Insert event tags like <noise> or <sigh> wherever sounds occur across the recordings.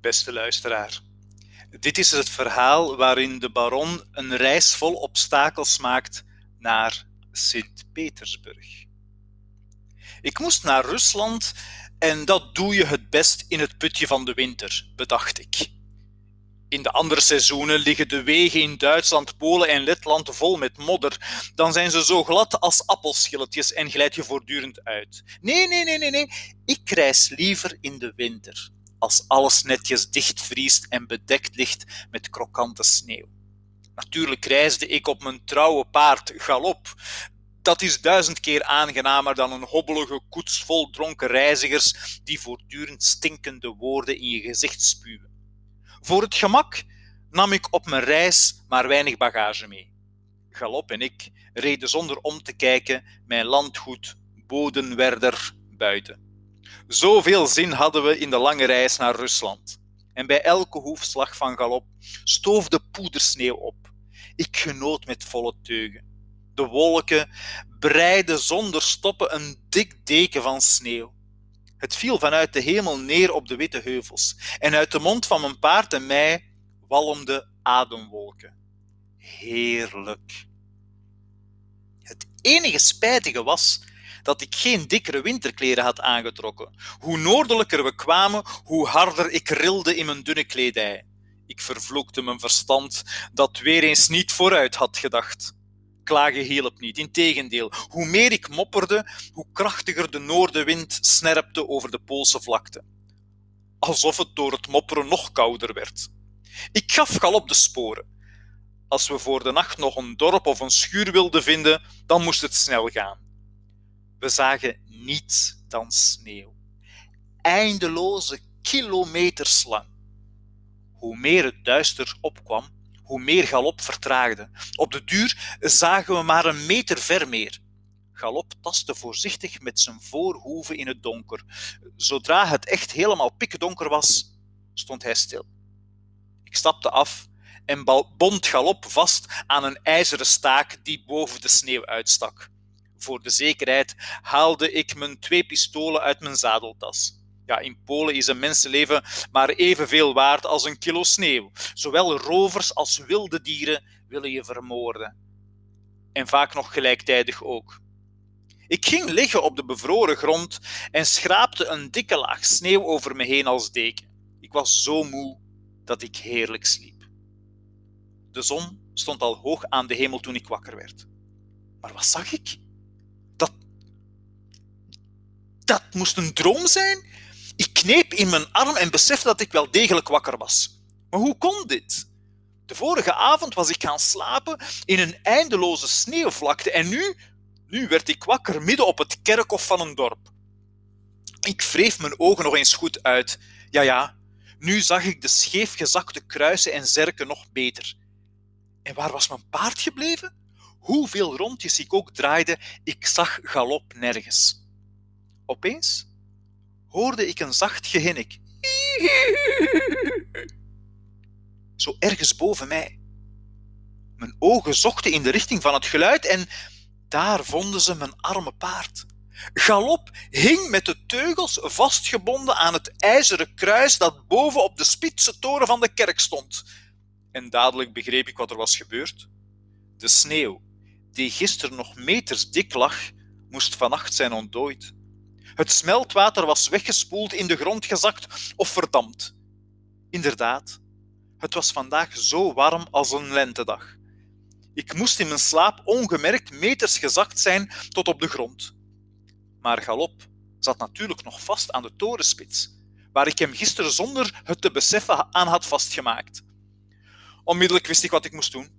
beste luisteraar. Dit is het verhaal waarin de baron een reis vol obstakels maakt naar Sint-Petersburg. Ik moest naar Rusland en dat doe je het best in het putje van de winter, bedacht ik. In de andere seizoenen liggen de wegen in Duitsland, Polen en Letland vol met modder. Dan zijn ze zo glad als appelschilletjes en glijd je voortdurend uit. Nee, nee, nee, nee, nee. Ik reis liever in de winter, als alles netjes dichtvriest en bedekt ligt met krokante sneeuw. Natuurlijk reisde ik op mijn trouwe paard galop. Dat is duizend keer aangenamer dan een hobbelige koets vol dronken reizigers die voortdurend stinkende woorden in je gezicht spuwen. Voor het gemak nam ik op mijn reis maar weinig bagage mee. Galop en ik reden zonder om te kijken mijn landgoed Bodenwerder buiten. Zoveel zin hadden we in de lange reis naar Rusland. En bij elke hoefslag van galop stoofde poedersneeuw op. Ik genoot met volle teugen. De wolken breidden zonder stoppen een dik deken van sneeuw. Het viel vanuit de hemel neer op de witte heuvels, en uit de mond van mijn paard en mij walmden ademwolken. Heerlijk. Het enige spijtige was dat ik geen dikkere winterkleren had aangetrokken. Hoe noordelijker we kwamen, hoe harder ik rilde in mijn dunne kledij. Ik vervloekte mijn verstand dat weer eens niet vooruit had gedacht klagen hielp niet. Integendeel, hoe meer ik mopperde, hoe krachtiger de noordenwind snerpte over de Poolse vlakte. Alsof het door het mopperen nog kouder werd. Ik gaf galop de sporen. Als we voor de nacht nog een dorp of een schuur wilden vinden, dan moest het snel gaan. We zagen niets dan sneeuw. Eindeloze kilometers lang. Hoe meer het duister opkwam, hoe meer galop vertraagde. Op de duur zagen we maar een meter ver meer. Galop tastte voorzichtig met zijn voorhoeven in het donker. Zodra het echt helemaal pikdonker was, stond hij stil. Ik stapte af en bond Galop vast aan een ijzeren staak die boven de sneeuw uitstak. Voor de zekerheid haalde ik mijn twee pistolen uit mijn zadeltas. Ja, in Polen is een mensenleven maar evenveel waard als een kilo sneeuw. Zowel rovers als wilde dieren willen je vermoorden. En vaak nog gelijktijdig ook. Ik ging liggen op de bevroren grond en schraapte een dikke laag sneeuw over me heen als deken. Ik was zo moe dat ik heerlijk sliep. De zon stond al hoog aan de hemel toen ik wakker werd. Maar wat zag ik? Dat. Dat moest een droom zijn? Ik kneep in mijn arm en besefte dat ik wel degelijk wakker was. Maar hoe kon dit? De vorige avond was ik gaan slapen in een eindeloze sneeuwvlakte en nu, nu werd ik wakker midden op het kerkhof van een dorp. Ik wreef mijn ogen nog eens goed uit. Ja, ja, nu zag ik de scheefgezakte kruisen en zerken nog beter. En waar was mijn paard gebleven? Hoeveel rondjes ik ook draaide, ik zag galop nergens. Opeens hoorde ik een zacht gehinnik. <laughs> Zo ergens boven mij. Mijn ogen zochten in de richting van het geluid en daar vonden ze mijn arme paard. Galop hing met de teugels vastgebonden aan het ijzeren kruis dat boven op de spitse toren van de kerk stond. En dadelijk begreep ik wat er was gebeurd. De sneeuw, die gisteren nog meters dik lag, moest vannacht zijn ontdooid. Het smeltwater was weggespoeld, in de grond gezakt of verdampt. Inderdaad, het was vandaag zo warm als een lentedag. Ik moest in mijn slaap ongemerkt meters gezakt zijn tot op de grond. Maar Galop zat natuurlijk nog vast aan de torenspits, waar ik hem gisteren zonder het te beseffen aan had vastgemaakt. Onmiddellijk wist ik wat ik moest doen.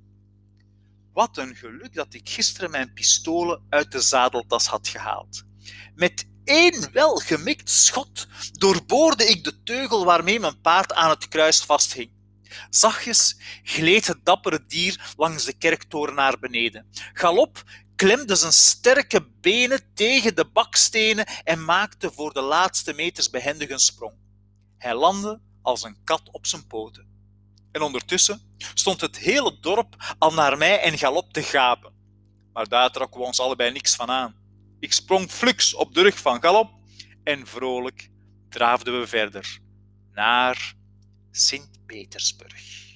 Wat een geluk dat ik gisteren mijn pistolen uit de zadeltas had gehaald. Met één welgemikt schot doorboorde ik de teugel waarmee mijn paard aan het kruis vasthing. Zachtjes gleed het dappere dier langs de kerktoren naar beneden. Galop klemde zijn sterke benen tegen de bakstenen en maakte voor de laatste meters behendig een sprong. Hij landde als een kat op zijn poten. En ondertussen stond het hele dorp al naar mij en Galop te gapen. Maar daar trokken we ons allebei niks van aan. Ik sprong flux op de rug van Galop en vrolijk draafden we verder naar Sint-Petersburg.